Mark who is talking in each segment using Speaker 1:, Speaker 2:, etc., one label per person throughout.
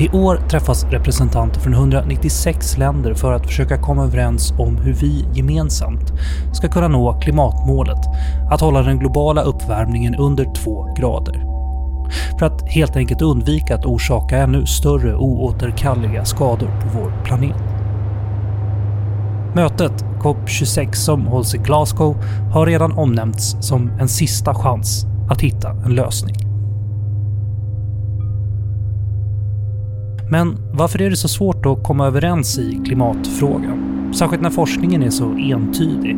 Speaker 1: I år träffas representanter från 196 länder för att försöka komma överens om hur vi gemensamt ska kunna nå klimatmålet att hålla den globala uppvärmningen under 2 grader. För att helt enkelt undvika att orsaka ännu större oåterkalleliga skador på vår planet. Mötet, COP26 som hålls i Glasgow, har redan omnämnts som en sista chans att hitta en lösning. Men varför är det så svårt att komma överens i klimatfrågan? Särskilt när forskningen är så entydig.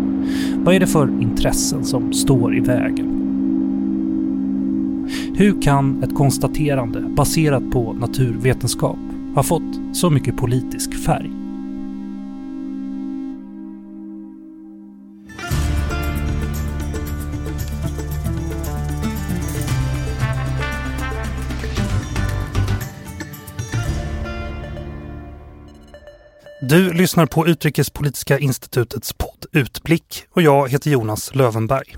Speaker 1: Vad är det för intressen som står i vägen? Hur kan ett konstaterande baserat på naturvetenskap ha fått så mycket politisk färg? Du lyssnar på Utrikespolitiska institutets podd Utblick och jag heter Jonas Lövenberg.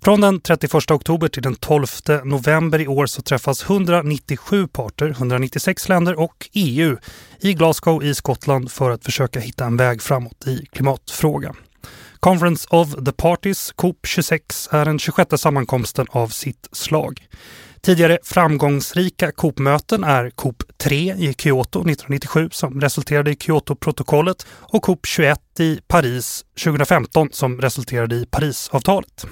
Speaker 1: Från den 31 oktober till den 12 november i år så träffas 197 parter, 196 länder och EU i Glasgow i Skottland för att försöka hitta en väg framåt i klimatfrågan. Conference of the Parties, COP26, är den 26 sammankomsten av sitt slag. Tidigare framgångsrika COP-möten är COP 3 i Kyoto 1997 som resulterade i Kyoto-protokollet och COP 21 i Paris 2015 som resulterade i Parisavtalet.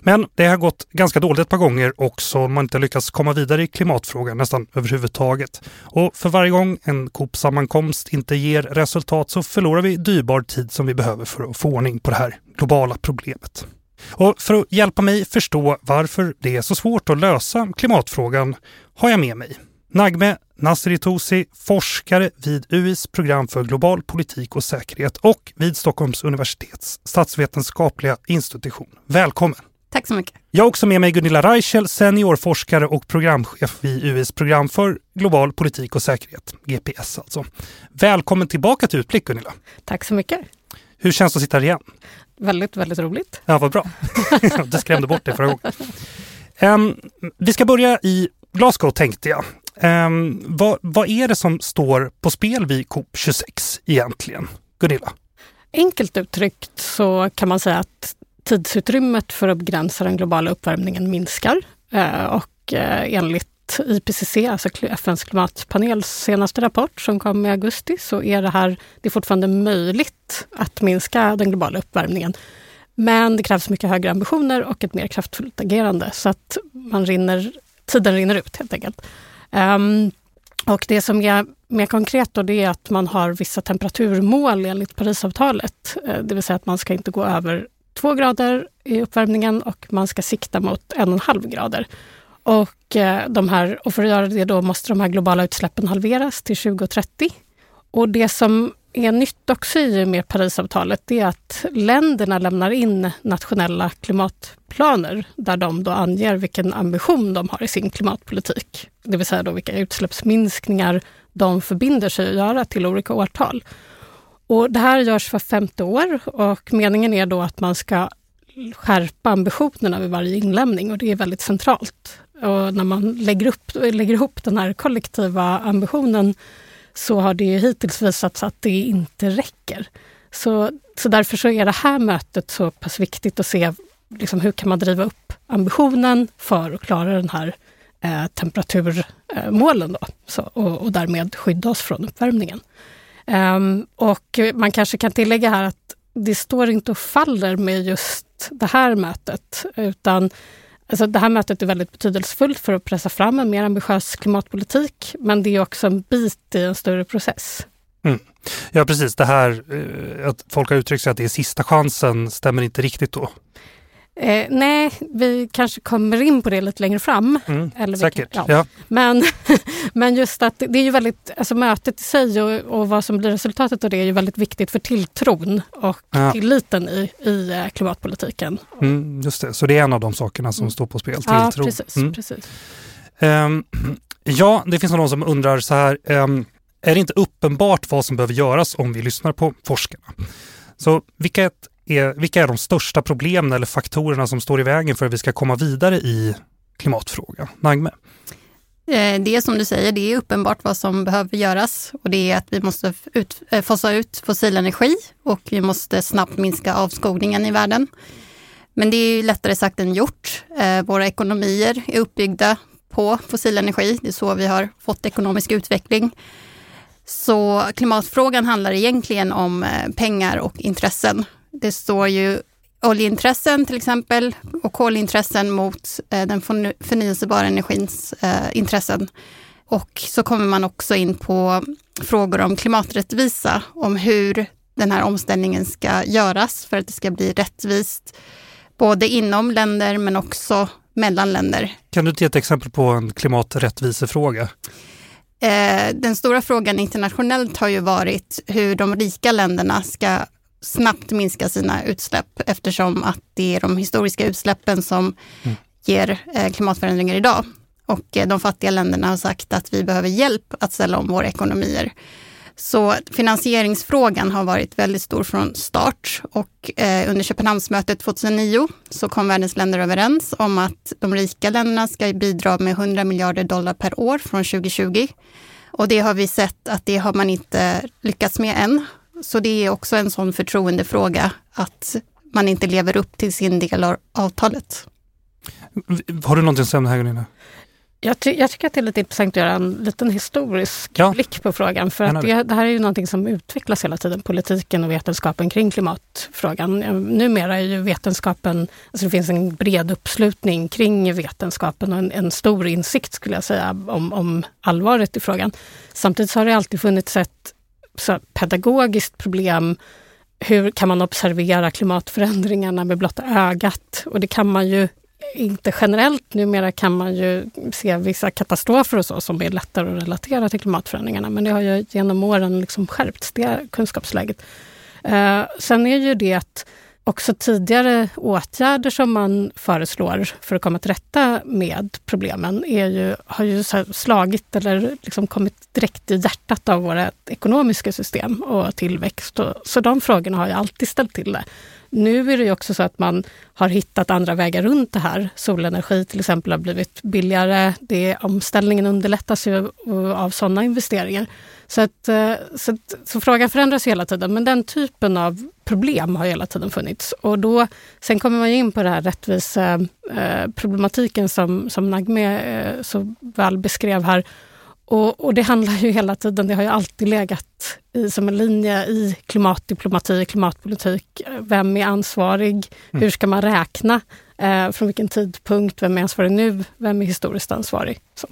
Speaker 1: Men det har gått ganska dåligt ett par gånger också. Man inte lyckats komma vidare i klimatfrågan nästan överhuvudtaget. Och för varje gång en COP-sammankomst inte ger resultat så förlorar vi dyrbar tid som vi behöver för att få ordning på det här globala problemet. Och för att hjälpa mig förstå varför det är så svårt att lösa klimatfrågan har jag med mig Nagme Nasri forskare vid UIs program för global politik och säkerhet och vid Stockholms universitets statsvetenskapliga institution. Välkommen!
Speaker 2: Tack så mycket.
Speaker 1: Jag har också med mig Gunilla Reichel, seniorforskare och programchef vid UIs program för global politik och säkerhet, GPS alltså. Välkommen tillbaka till Utblick Gunilla.
Speaker 2: Tack så mycket.
Speaker 1: Hur känns det att sitta här igen?
Speaker 2: Väldigt, väldigt roligt.
Speaker 1: Ja, vad bra. det skrämde bort dig förra gången. Um, vi ska börja i Glasgow tänkte jag. Um, vad, vad är det som står på spel vid COP26 egentligen? Gunilla?
Speaker 2: Enkelt uttryckt så kan man säga att tidsutrymmet för att begränsa den globala uppvärmningen minskar. Uh, och uh, enligt IPCC, alltså FNs klimatpanels senaste rapport som kom i augusti, så är det här det är fortfarande möjligt att minska den globala uppvärmningen. Men det krävs mycket högre ambitioner och ett mer kraftfullt agerande så att man rinner, tiden rinner ut helt enkelt. Um, och det som är mer konkret då, det är att man har vissa temperaturmål enligt Parisavtalet. Eh, det vill säga att man ska inte gå över två grader i uppvärmningen och man ska sikta mot en och en halv grader. Och, eh, de här, och för att göra det då måste de här globala utsläppen halveras till 2030. Och det som är nytt också i och med Parisavtalet det är att länderna lämnar in nationella klimatplaner där de då anger vilken ambition de har i sin klimatpolitik. Det vill säga då vilka utsläppsminskningar de förbinder sig att göra till olika årtal. Och det här görs för femte år och meningen är då att man ska skärpa ambitionerna vid varje inlämning och det är väldigt centralt. Och när man lägger, upp, lägger ihop den här kollektiva ambitionen så har det hittills visats att det inte räcker. Så, så därför så är det här mötet så pass viktigt att se liksom, hur kan man driva upp ambitionen för att klara den här eh, temperaturmålen då, så, och, och, därmed skydda oss från uppvärmningen. Um, och man kanske kan tillägga här att det står inte och faller med just det här mötet, utan Alltså det här mötet är väldigt betydelsefullt för att pressa fram en mer ambitiös klimatpolitik, men det är också en bit i en större process.
Speaker 1: Mm. Ja precis, det här eh, att folk har uttryckt sig att det är sista chansen stämmer inte riktigt då.
Speaker 2: Eh, nej, vi kanske kommer in på det lite längre fram.
Speaker 1: Mm, eller säkert. Kan, ja. ja.
Speaker 2: Men, men just att det är ju väldigt, alltså mötet i sig och, och vad som blir resultatet av det är ju väldigt viktigt för tilltron och ja. tilliten i, i eh, klimatpolitiken.
Speaker 1: Mm, just det, så det är en av de sakerna som mm. står på spel, tilltro.
Speaker 2: Ja, precis. Mm. precis.
Speaker 1: Um, ja, det finns någon som undrar så här, um, är det inte uppenbart vad som behöver göras om vi lyssnar på forskarna? Så vilket är, vilka är de största problemen eller faktorerna som står i vägen för att vi ska komma vidare i klimatfrågan? Nagme?
Speaker 3: Eh, det är som du säger, det är uppenbart vad som behöver göras och det är att vi måste ut, eh, fasa ut fossil energi och vi måste snabbt minska avskogningen i världen. Men det är lättare sagt än gjort. Eh, våra ekonomier är uppbyggda på fossil energi. Det är så vi har fått ekonomisk utveckling. Så klimatfrågan handlar egentligen om pengar och intressen. Det står ju oljeintressen till exempel och kolintressen mot eh, den förnyelsebara energins eh, intressen. Och så kommer man också in på frågor om klimaträttvisa, om hur den här omställningen ska göras för att det ska bli rättvist, både inom länder men också mellan länder.
Speaker 1: Kan du ge ett exempel på en klimaträttvisefråga?
Speaker 3: Eh, den stora frågan internationellt har ju varit hur de rika länderna ska snabbt minska sina utsläpp eftersom att det är de historiska utsläppen som mm. ger eh, klimatförändringar idag. Och eh, de fattiga länderna har sagt att vi behöver hjälp att ställa om våra ekonomier. Så finansieringsfrågan har varit väldigt stor från start och eh, under Köpenhamnsmötet 2009 så kom världens länder överens om att de rika länderna ska bidra med 100 miljarder dollar per år från 2020. Och det har vi sett att det har man inte lyckats med än. Så det är också en sån förtroendefråga att man inte lever upp till sin del av avtalet.
Speaker 1: Har du någonting att säga om det här Gunilla?
Speaker 2: Jag, ty jag, tycker att det är lite intressant att göra en liten historisk ja. blick på frågan. För att det, det, här är ju någonting som utvecklas hela tiden, politiken och vetenskapen kring klimatfrågan. Numera är ju vetenskapen, alltså det finns en bred uppslutning kring vetenskapen och en, en stor insikt skulle jag säga om, om allvaret i frågan. Samtidigt så har det alltid funnits ett pedagogiskt problem. Hur kan man observera klimatförändringarna med blotta ögat? Och det kan man ju inte generellt. Numera kan man ju se vissa katastrofer och så som är lättare att relatera till klimatförändringarna. Men det har ju genom åren liksom skärpts, det kunskapsläget. Eh, sen är ju det att också tidigare åtgärder som man föreslår för att komma till rätta med problemen är ju, har ju slagit eller liksom kommit direkt i hjärtat av våra ekonomiska system och tillväxt. Och, så de frågorna har ju alltid ställt till det. Nu är det ju också så att man har hittat andra vägar runt det här. Solenergi till exempel har blivit billigare. Det, omställningen underlättas ju av sådana investeringar. Så, att, eh, så, att, så, frågan förändras hela tiden, men den typen av problem har hela tiden funnits. Och då, sen kommer man in på den här rättviseproblematiken eh, som, som Nagme eh, så väl beskrev här. Och, och, det handlar ju hela tiden, det har ju alltid legat i, som en linje i klimatdiplomati, klimatpolitik. Vem är ansvarig? Mm. Hur ska man räkna? Eh, från vilken tidpunkt? Vem är ansvarig nu? Vem är historiskt ansvarig? Så.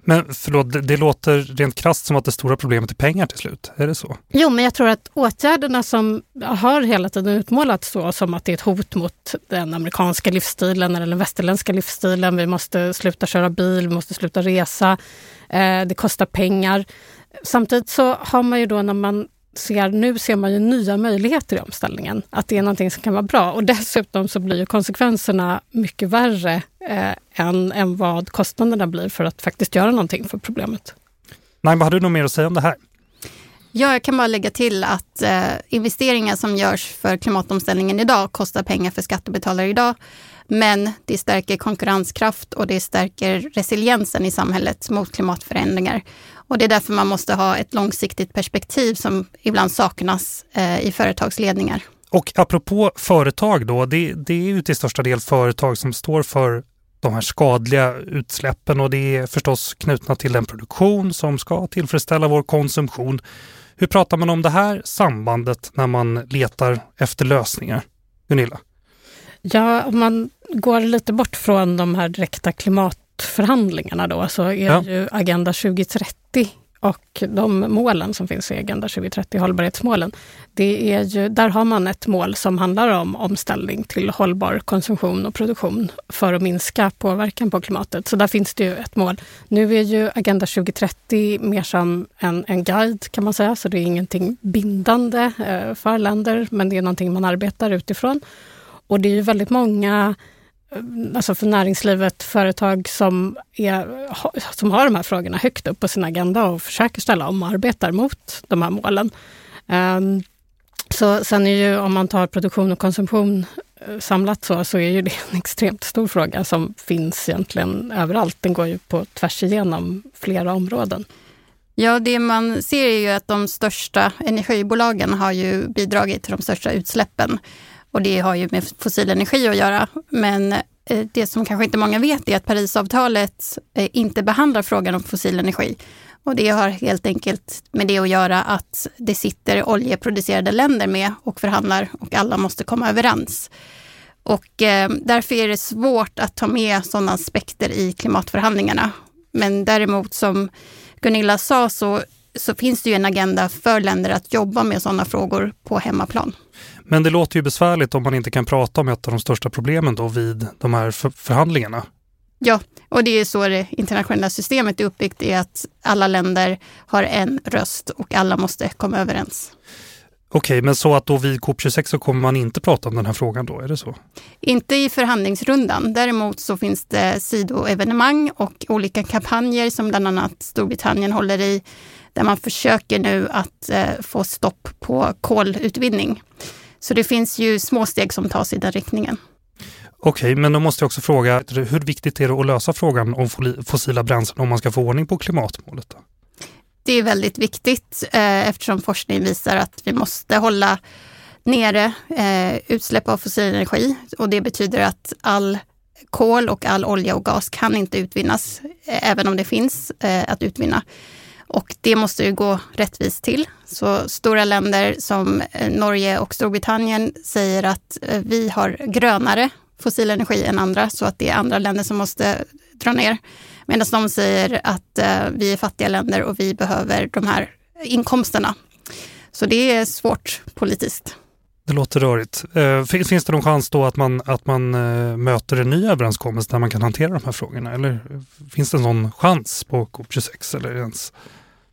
Speaker 1: Men förlåt, det, låter rent krasst som att det stora problemet är pengar till slut. Är det så?
Speaker 2: Jo, men jag tror att åtgärderna som har hela tiden utmålats så som att det är ett hot mot den amerikanska livsstilen eller den västerländska livsstilen. Vi måste sluta köra bil, vi måste sluta resa. Eh, det kostar pengar. Samtidigt så har man ju då när man ser, nu ser man ju nya möjligheter i omställningen. Att det är någonting som kan vara bra. Och dessutom så blir ju konsekvenserna mycket värre eh, än, än vad kostnaderna blir för att faktiskt göra någonting för problemet.
Speaker 1: Nej, vad har du något mer att säga om det här?
Speaker 3: Ja, jag kan bara lägga till att eh, investeringar som görs för klimatomställningen idag kostar pengar för skattebetalare idag. Men det stärker konkurrenskraft och det stärker resiliensen i samhället mot klimatförändringar. Och det är därför man måste ha ett långsiktigt perspektiv som ibland saknas eh, i företagsledningar.
Speaker 1: Och apropå företag då, det, det är ju till största del företag som står för de här skadliga utsläppen och det är förstås knutna till den produktion som ska tillfredsställa vår konsumtion. Hur pratar man om det här sambandet när man letar efter lösningar? Gunilla?
Speaker 2: Ja, om man går lite bort från de här direkta klimatförhandlingarna då, så är ja. ju Agenda 2030 och de målen som finns i Agenda 2030, hållbarhetsmålen, det är ju, där har man ett mål som handlar om omställning till hållbar konsumtion och produktion för att minska påverkan på klimatet. Så där finns det ju ett mål. Nu är ju Agenda 2030 mer som en, en guide kan man säga, så det är ingenting bindande eh, för länder, men det är någonting man arbetar utifrån. Och det är ju väldigt många Eh, alltså för näringslivet, företag som, är, som har de här frågorna högt upp på sin agenda och försöker ställa om och arbetar mot de här målen. Ehm, så sen är ju, om man tar produktion och konsumtion eh, samlat så, så är ju det en extremt stor fråga som finns egentligen överallt. Den går ju på tvärs igenom flera områden.
Speaker 3: Ja, det man ser är ju att de största energibolagen har ju bidragit till de största utsläppen. Och det har ju med fossil energi att göra. Men eh, det som kanske inte många vet är att Parisavtalet eh, inte behandlar frågan om fossil energi. Och det har helt enkelt med det att göra att det sitter oljeproducerade länder med och förhandlar och alla måste komma överens. Och eh, därför är det svårt att ta med sådana aspekter i klimatförhandlingarna. Men däremot som Gunilla sa så, så finns det ju en agenda för länder att jobba med sådana frågor på hemmaplan.
Speaker 1: Men det låter ju besvärligt om man inte kan prata om ett av de största problemen då vid de här förhandlingarna.
Speaker 3: Ja, och det är så det internationella systemet är uppbyggt, är att alla länder har en röst och alla måste komma överens.
Speaker 1: Okej, men så att då vid COP26 så kommer man inte prata om den här frågan då, är det så?
Speaker 3: Inte i förhandlingsrundan. Däremot så finns det sidoevenemang och olika kampanjer som bland annat Storbritannien håller i, där man försöker nu att eh, få stopp på kolutvinning. Så det finns ju små steg som tas i den riktningen.
Speaker 1: Okej, men då måste jag också fråga, hur viktigt är det att lösa frågan om fossila bränslen om man ska få ordning på klimatmålet? Då?
Speaker 3: Det är väldigt viktigt eh, eftersom forskning visar att vi måste hålla nere eh, utsläpp av fossil energi och det betyder att all kol och all olja och gas kan inte utvinnas, eh, även om det finns eh, att utvinna. Och det måste ju gå rättvist till. Så stora länder som eh, Norge och Storbritannien säger att eh, vi har grönare fossil energi än andra, så att det är andra länder som måste dra ner. Medan de säger att eh, vi är fattiga länder och vi behöver de här inkomsterna. Så det är svårt politiskt.
Speaker 1: Det låter rörigt. Eh, finns det någon chans då att man, att man eh, möter en ny överenskommelse där man kan hantera de här frågorna? Eller finns det någon chans på COP26 eller ens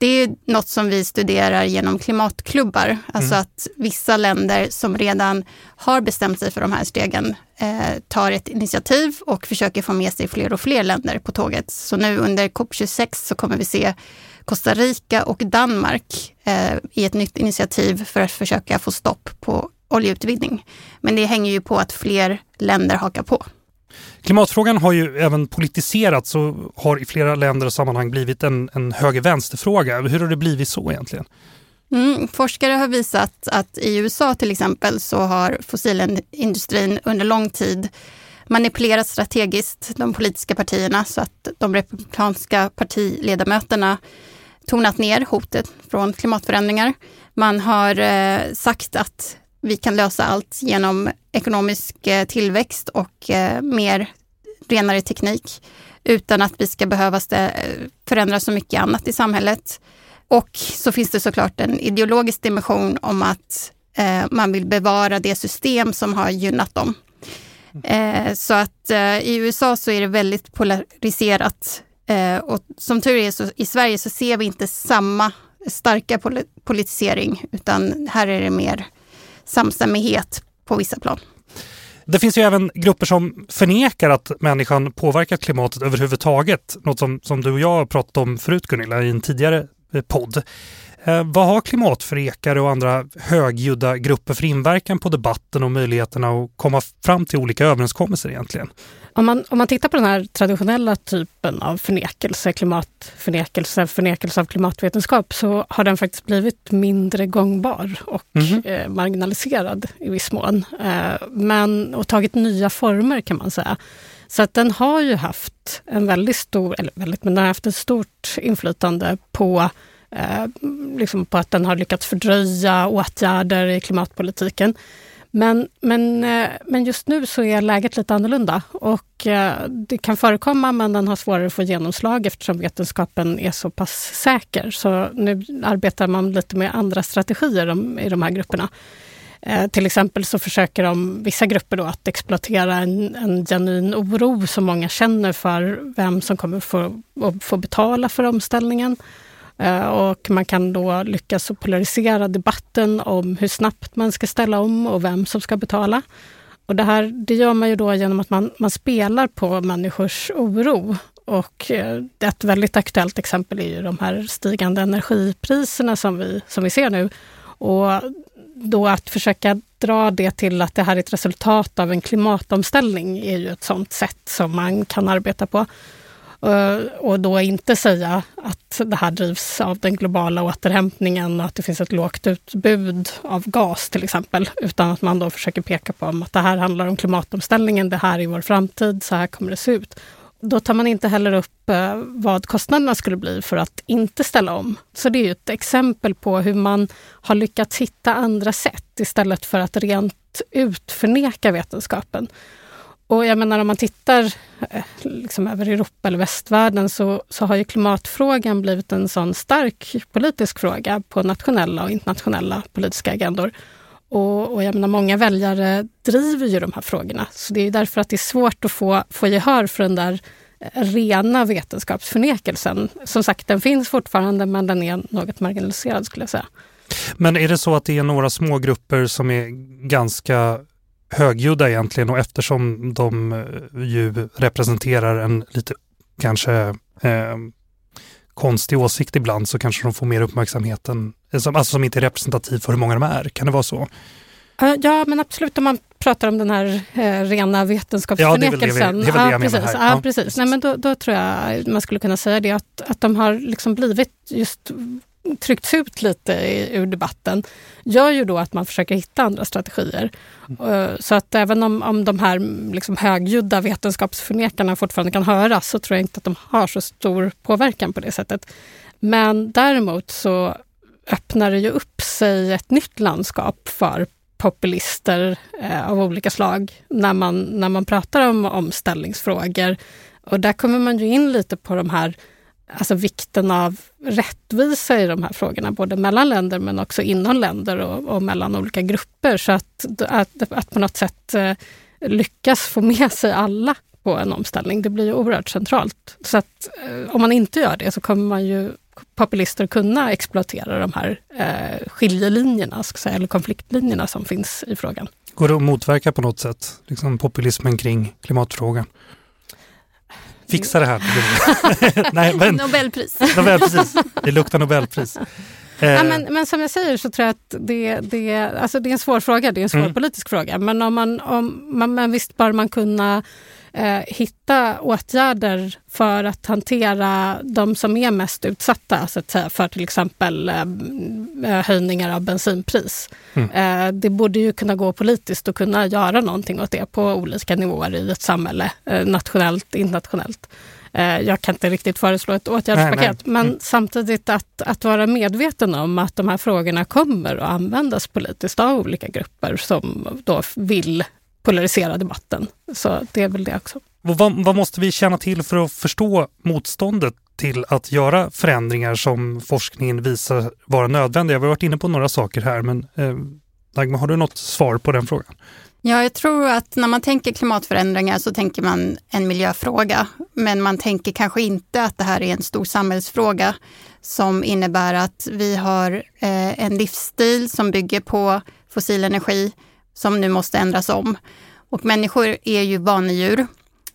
Speaker 3: det är något som vi studerar genom klimatklubbar. Alltså mm. att vissa länder som redan har bestämt sig för de här stegen eh, tar ett initiativ och försöker få med sig fler och fler länder på tåget. Så nu under COP26 så kommer vi se Costa Rica och Danmark eh, i ett nytt initiativ för att försöka få stopp på oljeutvinning. Men det hänger ju på att fler länder hakar på.
Speaker 1: Klimatfrågan har ju även politiserats och har i flera länder och sammanhang blivit en, en höger-vänsterfråga. Hur har det blivit så egentligen?
Speaker 3: Mm, forskare har visat att i USA till exempel så har fossilindustrin under lång tid manipulerat strategiskt de politiska partierna så att de republikanska partiledamöterna tonat ner hotet från klimatförändringar. Man har eh, sagt att vi kan lösa allt genom ekonomisk eh, tillväxt och eh, mer renare teknik utan att vi ska behöva förändra så mycket annat i samhället. Och så finns det såklart en ideologisk dimension om att eh, man vill bevara det system som har gynnat dem. Eh, så att eh, i USA så är det väldigt polariserat. Eh, och som tur är så i Sverige så ser vi inte samma starka politisering, utan här är det mer samstämmighet på vissa plan.
Speaker 1: Det finns ju även grupper som förnekar att människan påverkar klimatet överhuvudtaget. Något som, som du och jag har pratat om förut Gunilla i en tidigare eh, podd. Eh, vad har klimatförnekare och andra högljudda grupper för inverkan på debatten och möjligheterna att komma fram till olika överenskommelser egentligen?
Speaker 2: Om man, om man tittar på den här traditionella typen av förnekelse, klimatförnekelse, förnekelse av klimatvetenskap, så har den faktiskt blivit mindre gångbar och mm. eh, marginaliserad i viss mån. Eh, men, och tagit nya former kan man säga. Så att den har ju haft en väldigt stor, eller väldigt, men den har haft ett stort inflytande på eh, liksom på att den har lyckats fördröja åtgärder i klimatpolitiken. Men, men, eh, men just nu så är läget lite annorlunda och eh, det kan förekomma men den har svårare att få genomslag eftersom vetenskapen är så pass säker. Så nu arbetar man lite med andra strategier i de här grupperna. Eh, till exempel så försöker de, vissa grupper då att exploatera en, en genuin oro som många känner för vem som kommer få, få betala för omställningen Eh, och man kan då lyckas polarisera debatten om hur snabbt man ska ställa om och vem som ska betala. Och det här det gör man ju då genom att man, man spelar på människors oro. Och eh, ett väldigt aktuellt exempel är ju de här stigande energipriserna som vi, som vi ser nu. Och då att försöka dra det till att det här är ett resultat av en klimatomställning är ju ett sånt sätt som man kan arbeta på. Eh, och då inte säga att det här drivs av den globala återhämtningen och att det finns ett lågt utbud av gas till exempel, utan att man då försöker peka på att det här handlar om klimatomställningen, det här är vår framtid, så här kommer det se ut. Då tar man inte heller upp eh, vad kostnaderna skulle bli för att inte ställa om. Så det är ett exempel på hur man har lyckats hitta andra sätt istället för att rent ut förneka vetenskapen. Och jag menar om man tittar eh, liksom över Europa eller västvärlden så, så har ju klimatfrågan blivit en sån stark politisk fråga på nationella och internationella politiska agendor. Och, och jag menar, många väljare driver ju de här frågorna. Så det är därför att det är svårt att få, få gehör för den där eh, rena vetenskapsförnekelsen. Som sagt, den finns fortfarande men den är något marginaliserad skulle jag säga.
Speaker 1: Men är det så att det är några små grupper som är ganska högljudda egentligen och eftersom de eh, ju representerar en lite kanske eh, konstig åsikt ibland så kanske de får mer uppmärksamhet än, alltså som inte är representativ för hur många de är. Kan det vara så?
Speaker 2: Ja, men absolut om man pratar om den här eh, rena vetenskapsförnekelsen.
Speaker 1: Ja, det är väl det, det, är väl det jag
Speaker 2: precis. Ja, precis. Nej, men då, då, tror jag man skulle kunna säga det att, att de har liksom blivit just tryckts ut lite ur debatten gör ju då att man försöker hitta andra strategier. Mm. Så att även om, om de här liksom högljudda vetenskapsförnekarna fortfarande kan höras så tror jag inte att de har så stor påverkan på det sättet. Men däremot så öppnar det ju upp sig ett nytt landskap för populister eh, av olika slag när man, när man pratar om omställningsfrågor. Och där kommer man ju in lite på de här alltså vikten av rättvisa i de här frågorna, både mellan länder men också inom länder och, och mellan olika grupper. Så att, att, att på något sätt eh, lyckas få med sig alla på en omställning, det blir ju oerhört centralt. Så att eh, om man inte gör det så kommer man ju populister kunna exploatera de här eh, skiljelinjerna, ska säga, eller konfliktlinjerna som finns i frågan.
Speaker 1: Går det att motverka på något sätt, liksom populismen kring klimatfrågan? Fixa det här.
Speaker 3: Nej, men, Nobelpris.
Speaker 1: Nobelpris. Det luktar Nobelpris.
Speaker 2: Ja, eh. men, men som jag säger så tror jag att det, det, alltså det är en svår fråga, det är en svår mm. politisk fråga. Men, om man, om man, men visst bör man kunna eh, hitta åtgärder för att hantera de som är mest utsatta, så att säga, för till exempel eh, eh, höjningar av bensinpris. Mm. Eh, det borde ju kunna gå politiskt att kunna göra någonting åt det på olika nivåer i ett samhälle, eh, nationellt, internationellt. Eh, jag kan inte riktigt föreslå ett åtgärdspaket, nej, nej. men mm. samtidigt att, att vara medveten om att de här frågorna kommer att användas politiskt av olika grupper som då vill polarisera debatten. Så det är väl det också.
Speaker 1: Vad, vad, måste vi känna till för att förstå motståndet till att göra förändringar som forskningen visar vara nödvändiga? Vi har varit inne på några saker här, men eh, Dagmar, har du något svar på den frågan?
Speaker 3: Ja, jag tror att när man tänker klimatförändringar så tänker man en miljöfråga. Men man tänker kanske inte att det här är en stor samhällsfråga som innebär att vi har eh, en livsstil som bygger på fossil energi som nu måste ändras om. Och människor är ju vanedjur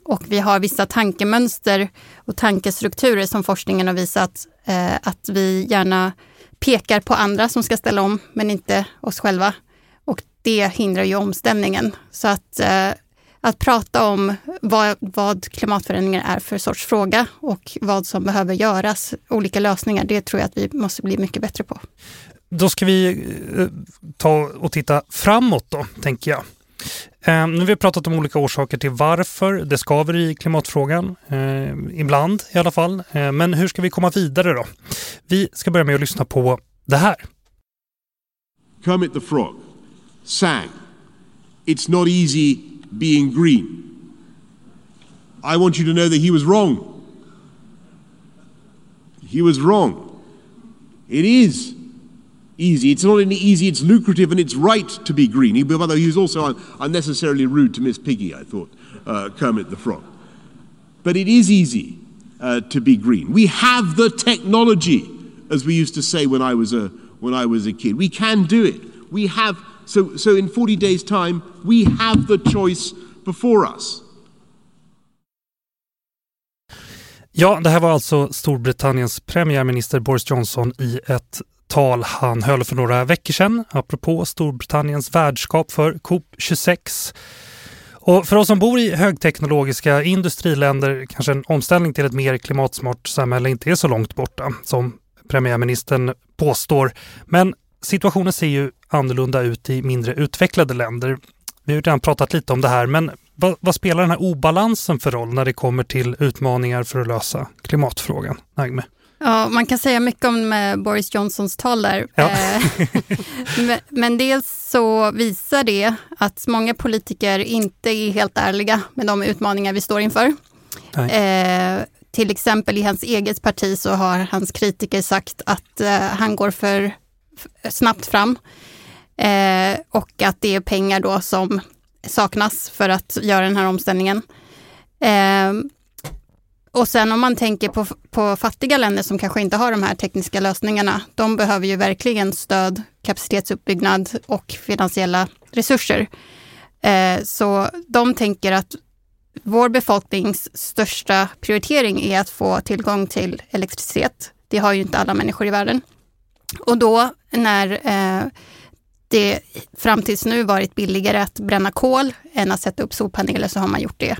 Speaker 3: och vi har vissa tankemönster och tankestrukturer som forskningen har visat eh, att vi gärna pekar på andra som ska ställa om, men inte oss själva. Och det hindrar ju omställningen. Så att, eh, att prata om vad, vad klimatförändringar är för sorts fråga och vad som behöver göras, olika lösningar, det tror jag att vi måste bli mycket bättre på.
Speaker 1: Då ska vi eh, ta och titta framåt då, tänker jag. Ehm, nu har vi pratat om olika orsaker till varför det skaver i klimatfrågan, eh, ibland i alla fall. Eh, men hur ska vi komma vidare då? Vi ska börja med att lyssna på det här.
Speaker 4: Kermit the Frog sang It's not easy being green. I want you to know that he was wrong. He was wrong. It is easy. It's not only easy, it's lucrative and it's right to be green. He, although he was also un- unnecessarily rude to Miss Piggy, I thought, uh, Kermit the Frog. But it is easy uh, to be green. We have the technology, as we used to say when I was a, when I was a kid. We can do it. We have, so, so in 40 days' time, we have the choice before us.
Speaker 1: Ja, det här var alltså Storbritanniens premiärminister Boris Johnson i ett tal han höll för några veckor sedan apropå Storbritanniens värdskap för COP26. Och för oss som bor i högteknologiska industriländer kanske en omställning till ett mer klimatsmart samhälle inte är så långt borta som premiärministern påstår. Men situationen ser ju annorlunda ut i mindre utvecklade länder. Vi har redan pratat lite om det här, men vad, vad, spelar den här obalansen för roll när det kommer till utmaningar för att lösa klimatfrågan? Nagme?
Speaker 3: Ja, man kan säga mycket om eh, Boris Johnsons tal där. Ja. Eh, men, men dels så visar det att många politiker inte är helt ärliga med de utmaningar vi står inför. Eh, till exempel i hans eget parti så har hans kritiker sagt att eh, han går för snabbt fram eh, och att det är pengar då som saknas för att göra den här omställningen. Och sen om man tänker på, på fattiga länder som kanske inte har de här tekniska lösningarna, de behöver ju verkligen stöd, kapacitetsuppbyggnad och finansiella resurser. Eh, så de tänker att vår befolknings största prioritering är att få tillgång till elektricitet. Det har ju inte alla människor i världen. Och då när eh, det fram tills nu varit billigare att bränna kol än att sätta upp solpaneler så har man gjort det.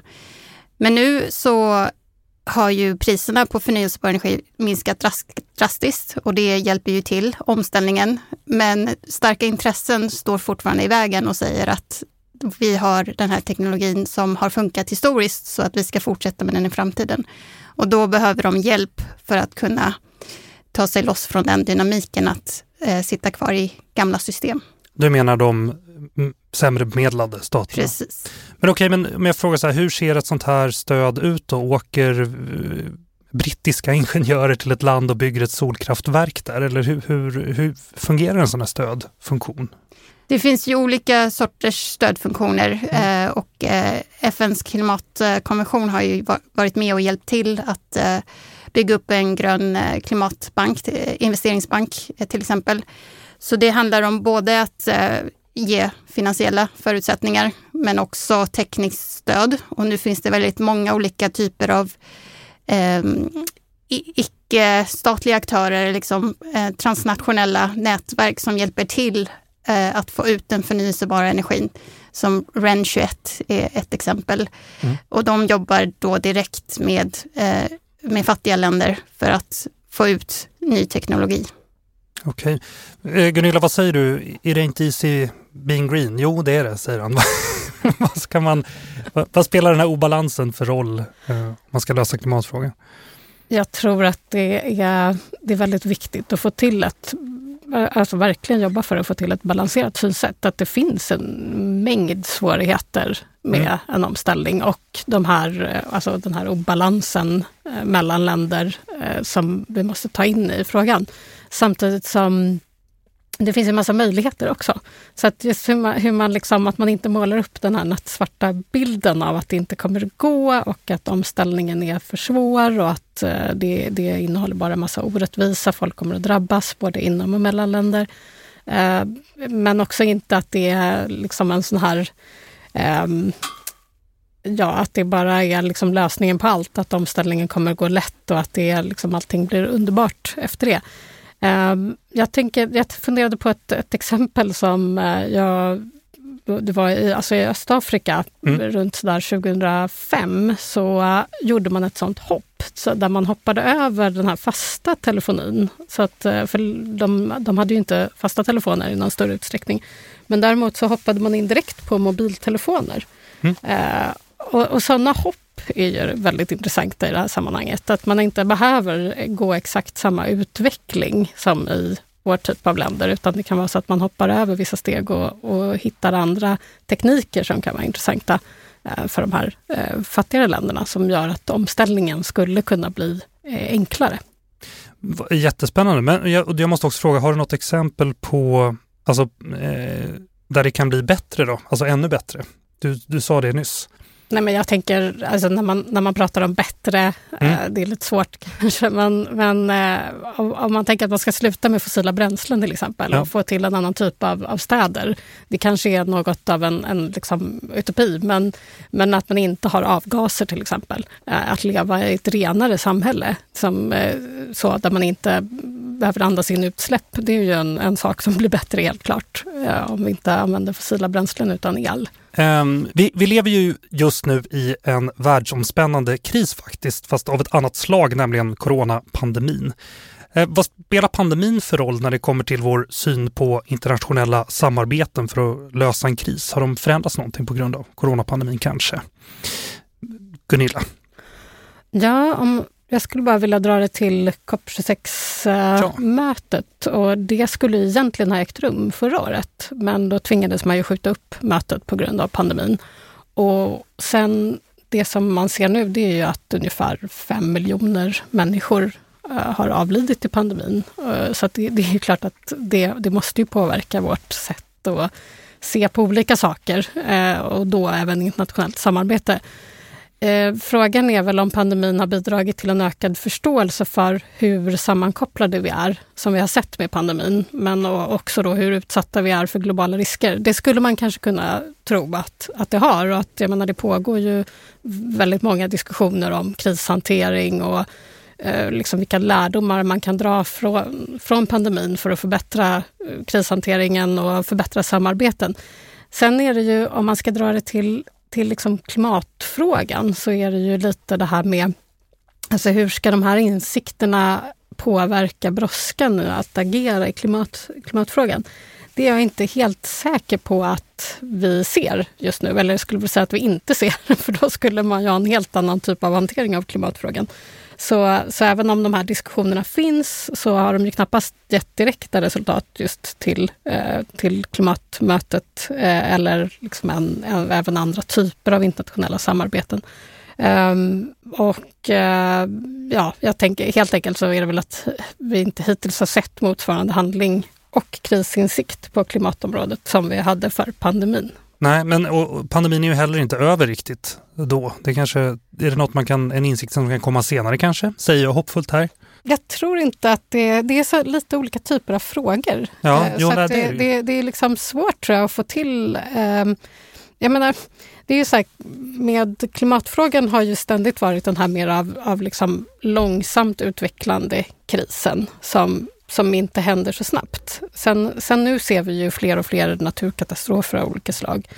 Speaker 3: Men nu så har ju priserna på förnyelsebar energi minskat drastiskt och det hjälper ju till omställningen. Men starka intressen står fortfarande i vägen och säger att vi har den här teknologin som har funkat historiskt så att vi ska fortsätta med den i framtiden. Och då behöver de hjälp för att kunna ta sig loss från den dynamiken att eh, sitta kvar i gamla system.
Speaker 1: Du menar de mm, sämre bemedlade staterna?
Speaker 3: Precis.
Speaker 1: Men okej, okay, men om jag frågar så här, hur ser ett sånt här stöd ut då? Åker eh, brittiska ingenjörer till ett land och bygger ett solkraftverk där? Eller hur, hur, hur fungerar en sån här stödfunktion?
Speaker 3: Det finns ju olika sorters stödfunktioner mm. eh, och eh, FNs klimatkonvention har ju varit med och hjälpt till att bygga upp en grön klimatbank, investeringsbank till exempel. Så det handlar om både att ge finansiella förutsättningar men också tekniskt stöd. Och nu finns det väldigt många olika typer av eh, icke-statliga aktörer, liksom, eh, transnationella nätverk som hjälper till eh, att få ut den förnyelsebara energin. Som REN 21 är ett exempel. Mm. Och de jobbar då direkt med, eh, med fattiga länder för att få ut ny teknologi.
Speaker 1: Okej. Okay. Eh, Gunilla, vad säger du? Är det inte easy being green? Jo, det är det, säger han. vad, ska man, vad, vad, spelar den här obalansen för roll eh, om man ska lösa klimatfrågan?
Speaker 2: Jag tror att det är, det är väldigt viktigt att få till ett alltså verkligen jobba för att få till ett balanserat synsätt. Att det finns en mängd svårigheter med mm. en omställning och de här, alltså den här obalansen eh, mellan länder eh, som vi måste ta in i frågan. Samtidigt som det finns en massa möjligheter också. Så att just hur man, hur man liksom, att man inte målar upp den här nattsvarta bilden av att det inte kommer att gå och att omställningen är för svår och att eh, det, det innehåller bara massa orättvisa. Folk kommer att drabbas både inom och mellan länder. Eh, men också inte att det är liksom en sån här ehm, ja, att det bara är liksom lösningen på allt, att omställningen kommer att gå lätt och att det liksom allting blir underbart efter det. Ehm, jag, tänker, jag funderade på ett, ett exempel som eh, jag det var i, alltså i Östafrika mm. runt sådär 2005 så uh, gjorde man ett sånt hopp så där man hoppade över den här fasta telefonin. Så att, uh, för de, de hade ju inte fasta telefoner i någon större utsträckning. Men däremot så hoppade man in direkt på mobiltelefoner. Mm. Uh, och, och sådana hopp är ju väldigt intressant i det här sammanhanget. Att man inte behöver gå exakt samma utveckling som i vår typ av länder, utan det kan vara så att man hoppar över vissa steg och, och hittar andra tekniker som kan vara intressanta eh, för de här eh, fattigare länderna, som gör att omställningen skulle kunna bli eh, enklare.
Speaker 1: Jättespännande, men jag, jag måste också fråga, har du något exempel på alltså, eh, där det kan bli bättre då, alltså ännu bättre? Du, du sa det nyss.
Speaker 2: Nej, men jag tänker, alltså när, man, när man pratar om bättre, mm. eh, det är lite svårt kanske, men, men eh, om, om, man tänker att man ska sluta med fossila bränslen till exempel ja. och få till en annan typ av, av städer. Det kanske är något av en, en liksom, utopi, men, men att man inte har avgaser till exempel. Eh, att leva i ett renare samhälle, som, eh, så, där man inte behöver andas in utsläpp. Det är ju en, en sak som blir bättre helt klart eh, om vi inte använder fossila bränslen utan el.
Speaker 1: Um, vi, vi, lever ju just nu i en världsomspännande kris faktiskt, fast av ett annat slag, nämligen coronapandemin. Uh, vad spelar pandemin för roll när det kommer till vår syn på internationella samarbeten för att lösa en kris? Har de förändrats någonting på grund av coronapandemin kanske? Gunilla?
Speaker 2: Ja, om, jag skulle bara vilja dra det till COP26-mötet och det skulle egentligen ha ägt rum förra året, men då tvingades man ju skjuta upp mötet på grund av pandemin. Och sen det som man ser nu, det är ju att ungefär fem miljoner människor uh, har avlidit i pandemin. Uh, så det, det, är ju klart att det, det måste ju påverka vårt sätt att se på olika saker och då även internationellt samarbete. Eh, frågan är väl om pandemin har bidragit till en ökad förståelse för hur sammankopplade vi är, som vi har sett med pandemin, men också då hur utsatta vi är för globala risker. Det skulle man kanske kunna tro att, att det har och att jag menar, det pågår ju väldigt många diskussioner om krishantering och eh, liksom vilka lärdomar man kan dra från, från pandemin för att förbättra eh, krishanteringen och förbättra samarbeten. Sen är det ju, om man ska dra det till till liksom klimatfrågan så är det ju lite det här med alltså hur ska de här insikterna påverka brådskan nu att agera i klimat, klimatfrågan? Det är jag inte helt säker på att vi ser just nu, eller jag skulle säga att vi inte ser, för då skulle man ju ha en helt annan typ av hantering av klimatfrågan. Så, så även om de här diskussionerna finns så har de ju knappast gett direkta resultat just till, eh, till klimatmötet eh, eller liksom en, en, även andra typer av internationella samarbeten. Um, och uh, ja, jag tänker helt enkelt så är det väl att vi inte hittills har sett motsvarande handling och krisinsikt på klimatområdet som vi hade för pandemin.
Speaker 1: Nej, men pandemin är ju heller inte över riktigt då. Det kanske, är det något man kan, en insikt som kan komma senare kanske? Säger jag hoppfullt här.
Speaker 2: Jag tror inte att det, det är så lite olika typer av frågor.
Speaker 1: Ja, eh, jo, nej,
Speaker 2: det, det, det, är liksom svårt tror jag att få till eh, jag menar, det är ju så här, med klimatfrågan har ju ständigt varit den här mer av, av liksom långsamt utvecklande krisen som som inte händer så snabbt. Sen, sen nu ser vi ju fler och fler naturkatastrofer av olika slag.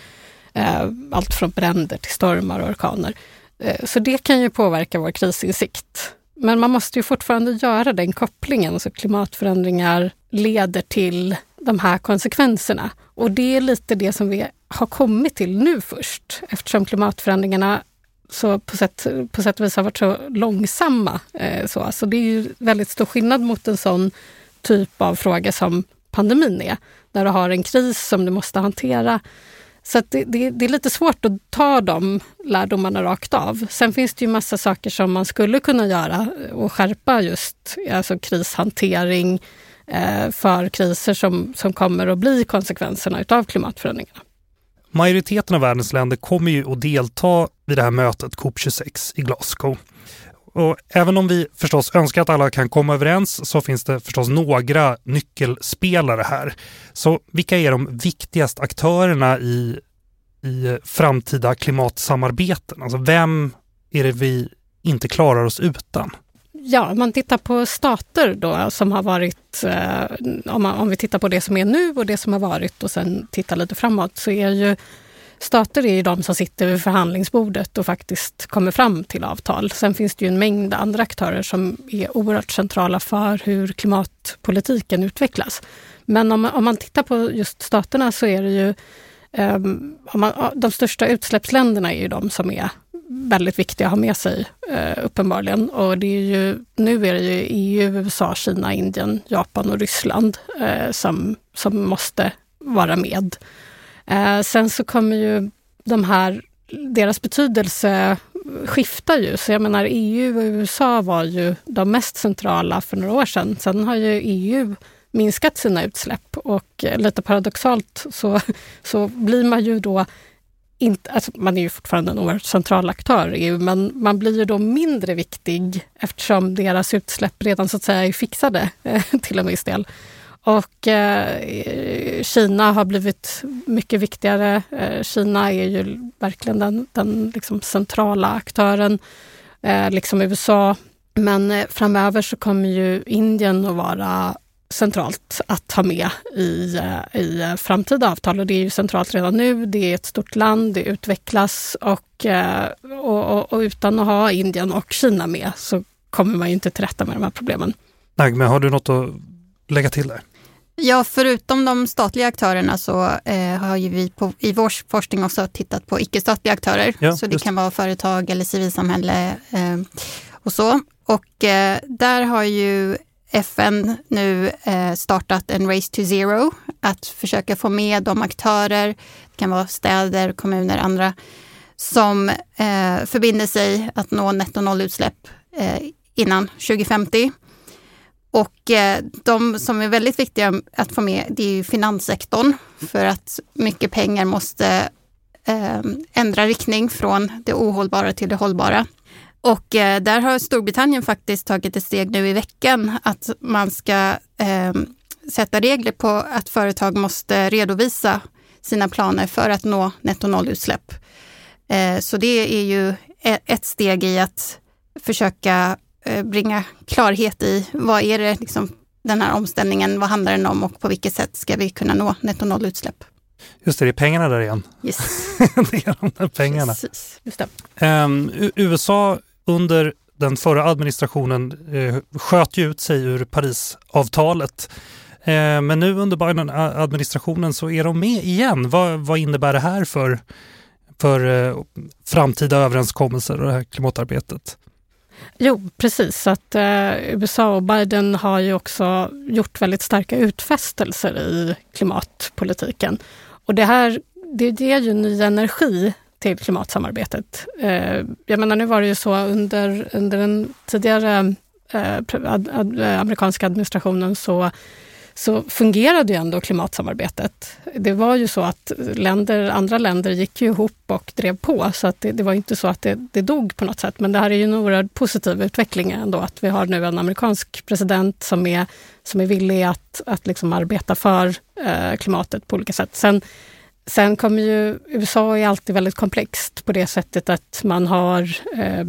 Speaker 2: Eh, allt från bränder till stormar och orkaner. Eh, så det kan ju påverka vår krisinsikt. Men man måste ju fortfarande göra den kopplingen. så klimatförändringar leder till de här konsekvenserna. Och det är lite det som vi har kommit till nu först eftersom klimatförändringarna så på sätt, på sätt och vis har varit så långsamma. Eh, så. så det är ju väldigt stor skillnad mot en sån typ av fråga som pandemin är. När du har en kris som du måste hantera. Så det, det, det, är lite svårt att ta de lärdomarna rakt av. Sen finns det ju massa saker som man skulle kunna göra och skärpa just alltså krishantering eh, för kriser som, som kommer att bli konsekvenserna utav klimatförändringarna.
Speaker 1: Majoriteten av världens länder kommer ju att delta vid det här mötet COP26 i Glasgow. Och även om vi förstås önskar att alla kan komma överens så finns det förstås några nyckelspelare här. Så vilka är de viktigaste aktörerna i, i framtida klimatsamarbeten? Alltså vem är det vi inte klarar oss utan?
Speaker 2: Ja, om man tittar på stater då som har varit, eh, om, man, om vi tittar på det som är nu och det som har varit och sen tittar lite framåt så är ju stater är ju de som sitter vid förhandlingsbordet och faktiskt kommer fram till avtal. Sen finns det ju en mängd andra aktörer som är oerhört centrala för hur klimatpolitiken utvecklas. Men om man, om man tittar på just staterna så är det ju um, man, de största utsläppsländerna är ju de som är väldigt viktiga att ha med sig uh, uppenbarligen. Och det är ju, nu är det ju EU, USA, Kina, Indien, Japan och Ryssland uh, som, som måste vara med. Eh, sen så kommer ju de här, deras betydelse skiftar ju. Så jag menar EU och USA var ju de mest centrala för några år sedan. Sen har ju EU minskat sina utsläpp och eh, lite paradoxalt så, så blir man ju då inte, alltså man är ju fortfarande en oerhört central aktör i EU, men man blir ju då mindre viktig eftersom deras utsläpp redan så att säga är fixade eh, till en viss del. Och eh, Kina har blivit mycket viktigare. Eh, Kina är ju verkligen den, den liksom centrala aktören, eh, liksom USA. Men eh, framöver så kommer ju Indien att vara centralt att ha med i, eh, i eh, framtida avtal och det är ju centralt redan nu. Det är ett stort land, det utvecklas och, eh, och, och, och utan att ha Indien och Kina med så kommer man ju inte till rätta med de här problemen.
Speaker 1: Nej, men har du något att lägga till där?
Speaker 3: Ja, förutom de statliga aktörerna så eh, har ju vi på, i vår forskning också tittat på icke-statliga aktörer. Ja, så det kan vara företag eller civilsamhälle eh, och så. Och eh, där har ju FN nu eh, startat en Race to Zero, att försöka få med de aktörer, det kan vara städer, kommuner, andra, som eh, förbinder sig att nå netto nollutsläpp eh, innan 2050. Och eh, de som är väldigt viktiga att få med, det är ju finanssektorn. För att mycket pengar måste eh, ändra riktning från det ohållbara till det hållbara. Och eh, där har Storbritannien faktiskt tagit ett steg nu i veckan att man ska eh, sätta regler på att företag måste redovisa sina planer för att nå netto-nollutsläpp. Eh, så det är ju e-, ett steg i att försöka bringa klarhet i vad är det liksom, den här omställningen, vad handlar den om och på vilket sätt ska vi kunna nå netto nollutsläpp?
Speaker 1: Just det, det är pengarna där igen.
Speaker 3: Yes.
Speaker 1: det är de där pengarna.
Speaker 3: Precis, just.
Speaker 1: Um, USA under den förra administrationen uh, sköt ju ut sig ur Parisavtalet. Uh, men nu under Biden-administrationen så är de med igen. Vad, vad innebär det här för, för uh, framtida överenskommelser och det här klimatarbetet?
Speaker 2: Jo, precis. Att, eh, USA och Biden har ju också gjort väldigt starka utfästelser i klimatpolitiken. Och det här det ger ju ny energi till klimatsamarbetet. Eh, jag menar, nu var det ju så under, under den tidigare eh, ad, ad, eh, amerikanska administrationen så så fungerade ju ändå klimatsamarbetet. Det var ju så att länder, andra länder gick ju ihop och drev på, så att det, det var inte så att det, det, dog på något sätt. Men det här är ju en oerhört positiv utveckling ändå, att vi har nu en amerikansk president som är, som är villig att, att liksom arbeta för eh, klimatet på olika sätt. Sen, sen kommer ju USA är alltid väldigt komplext på det sättet att man har eh,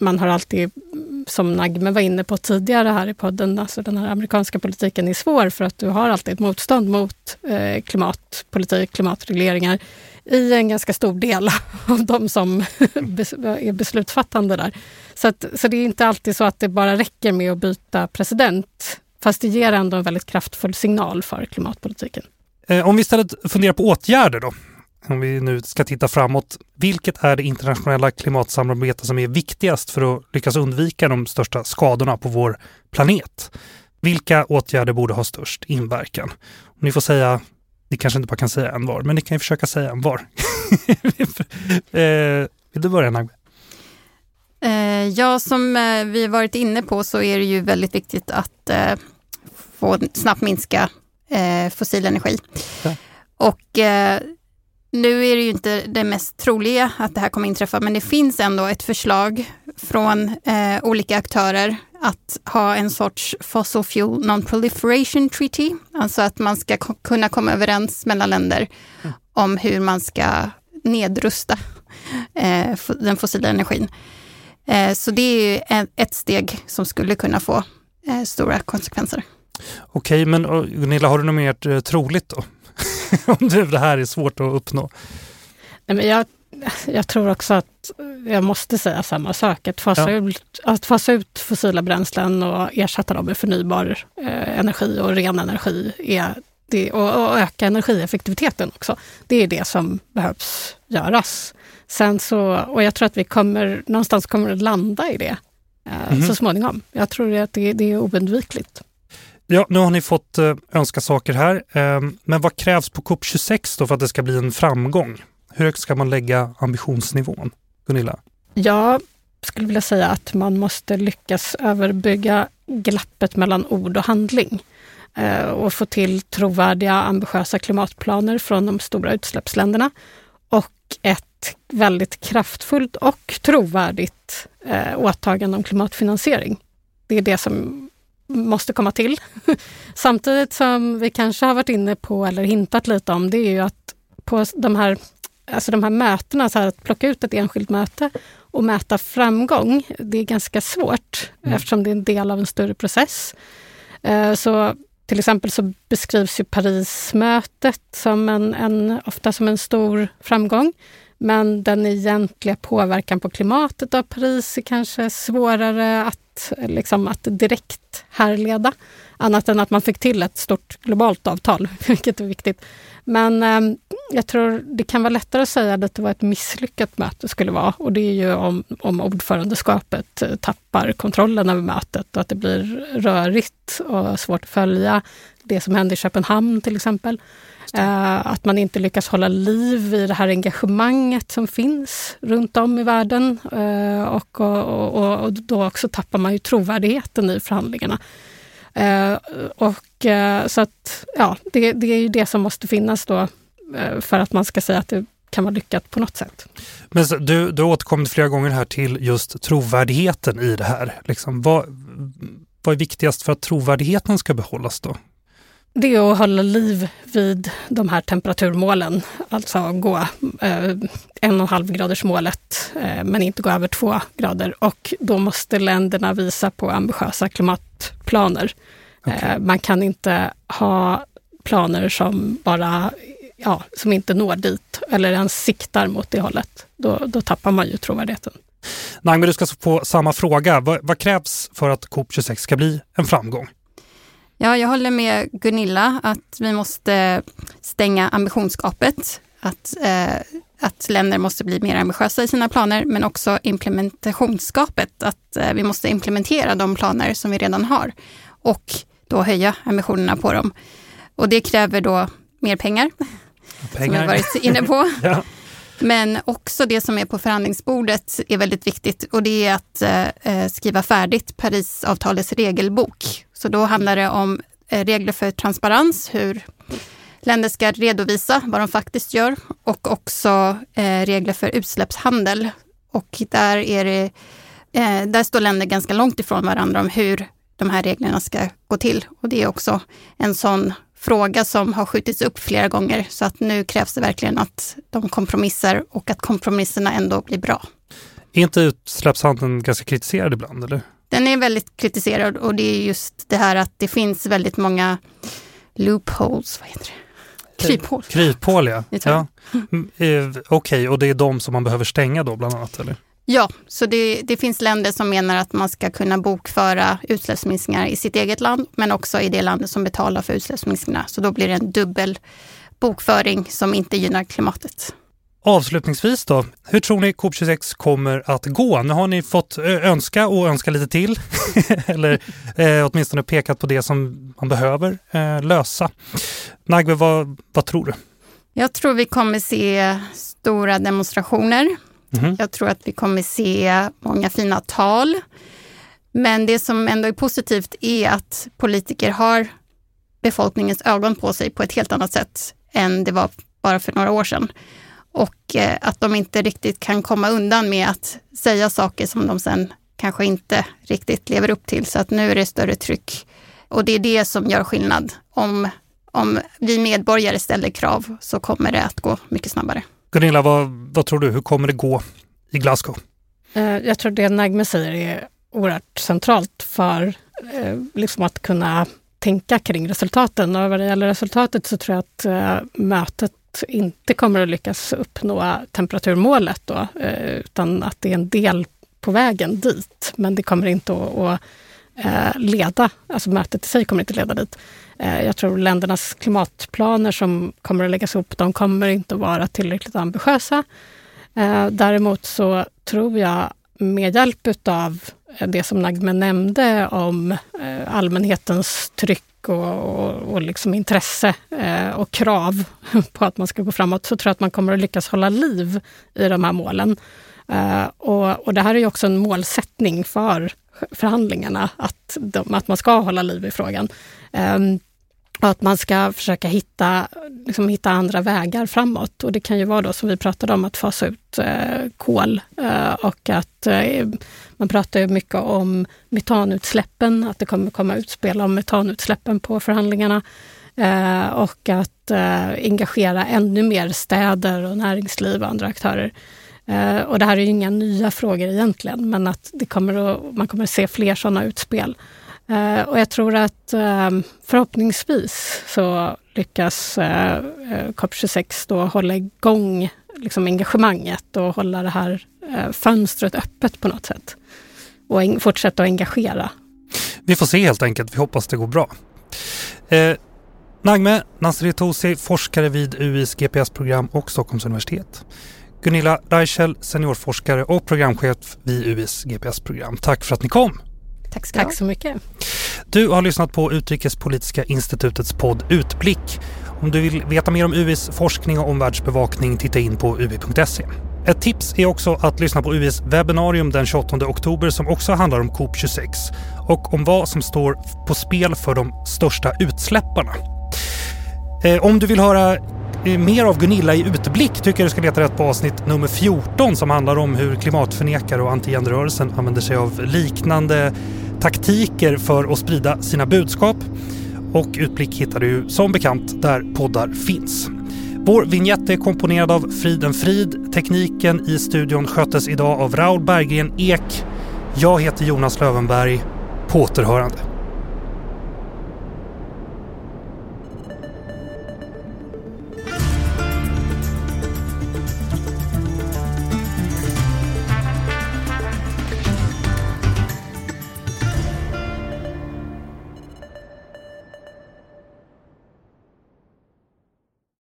Speaker 2: man har alltid, som Nagme var inne på tidigare här i podden, alltså den här amerikanska politiken är svår för att du har alltid ett motstånd mot eh, klimatpolitik, klimatregleringar i en ganska stor del av de som är beslutsfattande där. Så, att, så det är inte alltid så att det bara räcker med att byta president, fast det ger ändå en väldigt kraftfull signal för klimatpolitiken.
Speaker 1: Eh, om vi istället funderar på åtgärder då om vi nu ska titta framåt, vilket är det internationella klimatsamarbete som är viktigast för att lyckas undvika de största skadorna på vår planet? Vilka åtgärder borde ha störst inverkan? Om ni får säga, ni kanske inte bara kan säga en var, men ni kan ju försöka säga en var. Eh, vill du börja Nagbe?
Speaker 3: Eh, ja, som vi varit inne på så är det ju väldigt viktigt att få snabbt minska eh, fossil energi. Ja. Och eh, nu är det ju inte det mest troliga att det här kommer inträffa, men det finns ändå ett förslag från eh, olika aktörer att ha en sorts fossil fuel non-proliferation treaty, alltså att man ska kunna komma överens mellan länder mm. om hur man ska nedrusta eh, den fossila energin. Eh, så det är ett steg som skulle kunna få eh, stora konsekvenser.
Speaker 1: Okej, men Gunilla, har du något mer eh, troligt då? om det här är svårt att uppnå?
Speaker 2: Nej, men jag, jag tror också att jag måste säga samma sak. Att fasa, ja. ut, att fasa ut fossila bränslen och ersätta dem med förnybar eh, energi och ren energi är det, och, och, öka energieffektiviteten också. Det är det som behövs göras. Sen så, och jag tror att vi kommer, någonstans kommer att landa i det eh, mm. så småningom. Jag tror att det, det är oundvikligt.
Speaker 1: Ja, nu har ni fått eh, önska saker här. Ehm, men vad krävs på COP26 då för att det ska bli en framgång? Hur högt ska man lägga ambitionsnivån? Gunilla?
Speaker 2: Jag skulle vilja säga att man måste lyckas överbygga glappet mellan ord och handling eh, och få till trovärdiga, ambitiösa klimatplaner från de stora utsläppsländerna och ett väldigt kraftfullt och trovärdigt eh, åtagande om klimatfinansiering. Det är det som måste komma till. Samtidigt som vi kanske har varit inne på eller hintat lite om, det är ju att på de här, alltså de här mötena, så här, att plocka ut ett enskilt möte att mäta framgång. Det är ganska svårt
Speaker 1: Mm.
Speaker 2: eftersom det är en del av en större process. Eh, så till exempel så beskrivs ju Parismötet som en, en, ofta som en stor framgång. Men den egentliga påverkan på klimatet av Paris är kanske svårare att, liksom, att direkt härleda. Annat än att man fick till ett stort globalt avtal, vilket är viktigt. Men eh, jag tror det kan vara lättare att säga att det var ett misslyckat möte skulle vara. Och det är ju om, om ordförandeskapet eh, tappar kontrollen över mötet och att det blir rörigt och svårt att följa. Det som hände i Köpenhamn till exempel. Uh, att man inte lyckas hålla liv i det här engagemanget som finns runt om i världen. Uh, och, och, och, och då också tappar man ju trovärdigheten i förhandlingarna. Uh, och så att, ja, det, det är ju det som måste finnas då för att man ska säga att det kan vara lyckat på något sätt.
Speaker 1: Men så, du, du har återkommit flera gånger här till just trovärdigheten i det här. Liksom, vad, vad är viktigast för att trovärdigheten ska behållas då?
Speaker 2: Det är att hålla liv vid de här temperaturmålen, alltså gå eh, en och en halv graders målet eh, men inte gå över två grader. Och då måste länderna visa på ambitiösa klimatplaner.
Speaker 1: Okej.
Speaker 2: Eh, man kan inte ha planer som bara ja, som inte når dit eller ens siktar mot det hållet. Då, då tappar man ju trovärdigheten.
Speaker 1: Nagme, du ska få samma fråga. Vad, vad krävs för att COP26 ska bli en framgång?
Speaker 3: Ja, jag håller med Gunilla att vi måste stänga ambitionsgapet. Att, eh, att länder måste bli mer ambitiösa i sina planer, men också implementationsgapet. Att eh, vi måste implementera de planer som vi redan har och då höja ambitionerna på dem. Och det kräver då mer pengar, som vi varit inne på.
Speaker 1: ja.
Speaker 3: Men också det som är på förhandlingsbordet är väldigt viktigt och det är att eh, skriva färdigt Parisavtalets regelbok. Så då handlar det om eh, regler för transparens, hur länder ska redovisa vad de faktiskt gör och också eh, regler för utsläppshandel. Och där, är det, eh, där står länder ganska långt ifrån varandra om hur de här reglerna ska gå till. Och det är också en sån fråga som har skjutits upp flera gånger. Så att nu krävs det verkligen att de kompromissar och att kompromisserna ändå blir bra.
Speaker 1: Är inte utsläppshandeln ganska kritiserad ibland? Eller?
Speaker 3: Den är väldigt kritiserad och det är just det här att det finns väldigt många loopholes, vad heter det? Kryphål.
Speaker 1: Kryphål, ja. Ja. Mm, eh, Okej, och det är de som man behöver stänga då bland annat? Eller?
Speaker 3: Ja, så det, det finns länder som menar att man ska kunna bokföra utsläppsminskningar i sitt eget land, men också i det landet som betalar för utsläppsminskningarna. Så då blir det en dubbel bokföring som inte gynnar klimatet.
Speaker 1: Avslutningsvis då, hur tror ni COP26 kommer att gå? Nu har ni fått önska och önska lite till, eller eh, åtminstone pekat på det som man behöver eh, lösa. Nagve, vad, vad tror du?
Speaker 3: Jag tror vi kommer se stora demonstrationer.
Speaker 1: Mhm.
Speaker 3: Jag tror att vi kommer se många fina tal. Men det som ändå är positivt är att politiker har befolkningens ögon på sig på ett helt annat sätt än det var bara för några år sedan. Och eh, att de inte riktigt kan komma undan med att säga saker som de sen kanske inte riktigt lever upp till. Så att nu är det större tryck. Och det är det som gör skillnad. Om, om vi medborgare ställer krav så kommer det att gå mycket snabbare.
Speaker 1: Gunilla, vad, vad tror du? Hur kommer det gå i Glasgow?
Speaker 2: Eh, Jag tror det Nagme säger är oerhört centralt för eh, liksom att kunna tänka kring resultaten. Och vad det gäller resultatet så tror jag att mötet inte kommer att lyckas uppnå temperaturmålet då, eh, utan att det är en del på vägen dit. Men det kommer inte att, att eh, leda, alltså mötet i sig kommer inte leda dit. Eh, jag tror ländernas klimatplaner som kommer att läggas upp, de kommer inte att vara tillräckligt ambitiösa. Däremot så tror jag med hjälp utav det som Nagme nämnde om eh, allmänhetens tryck och, och, och liksom intresse eh, och krav på att man ska gå framåt, så tror jag att man kommer att lyckas hålla liv i de här målen. Eh, och, och det här är ju också en målsättning för förhandlingarna, att, de, att man ska hålla liv i frågan. Ehm, och att man ska försöka hitta, liksom hitta andra vägar framåt. Och det kan ju vara då som vi pratade om, att fasa ut eh, kol. Eh, och att eh, man pratar ju mycket om metanutsläppen, att det kommer komma utspel om metanutsläppen på förhandlingarna. Eh, och att eh, engagera ännu mer städer och näringsliv och andra aktörer. Eh, och det här är ju inga nya frågor egentligen, men att det kommer att, man kommer att se fler sådana utspel. Eh, och jag tror att ehm, förhoppningsvis så lyckas eh, eh, COP26 då hålla igång liksom engagemanget och hålla det här fönstret öppet på något sätt. Och fortsätta att engagera.
Speaker 1: Vi får se helt enkelt. Vi hoppas det går bra. Eh, Nagme Nasri Tosi, forskare vid UIs GPS-program och Stockholms universitet. Gunilla Reichel, seniorforskare och programchef vid UIs GPS-program. Tack för att ni kom!
Speaker 2: Tack, ska Tack så mycket.
Speaker 1: Du har lyssnat på Utrikespolitiska institutets podd Utblick. Om du vill veta mer om UIs forskning och omvärldsbevakning, titta in på ui.se. Ett tips är också att lyssna på UIs webbinarium den 28 oktober som också handlar om COP26 och om vad som står på spel för de största utsläpparna. Eh, om du vill höra Eh, mer av Gunilla i Utblick tycker jag du ska leta rätt på avsnitt nummer 14 som handlar om hur klimatförnekare och antigenrörelsen använder sig av liknande taktiker för att sprida sina budskap. Och Utblick hittar du som bekant där poddar finns. Vår vignett är komponerad av Friden Frid. Tekniken i studion sköttes idag av Raul Berggren Ek. Jag heter Jonas Lövenberg. På återhörande.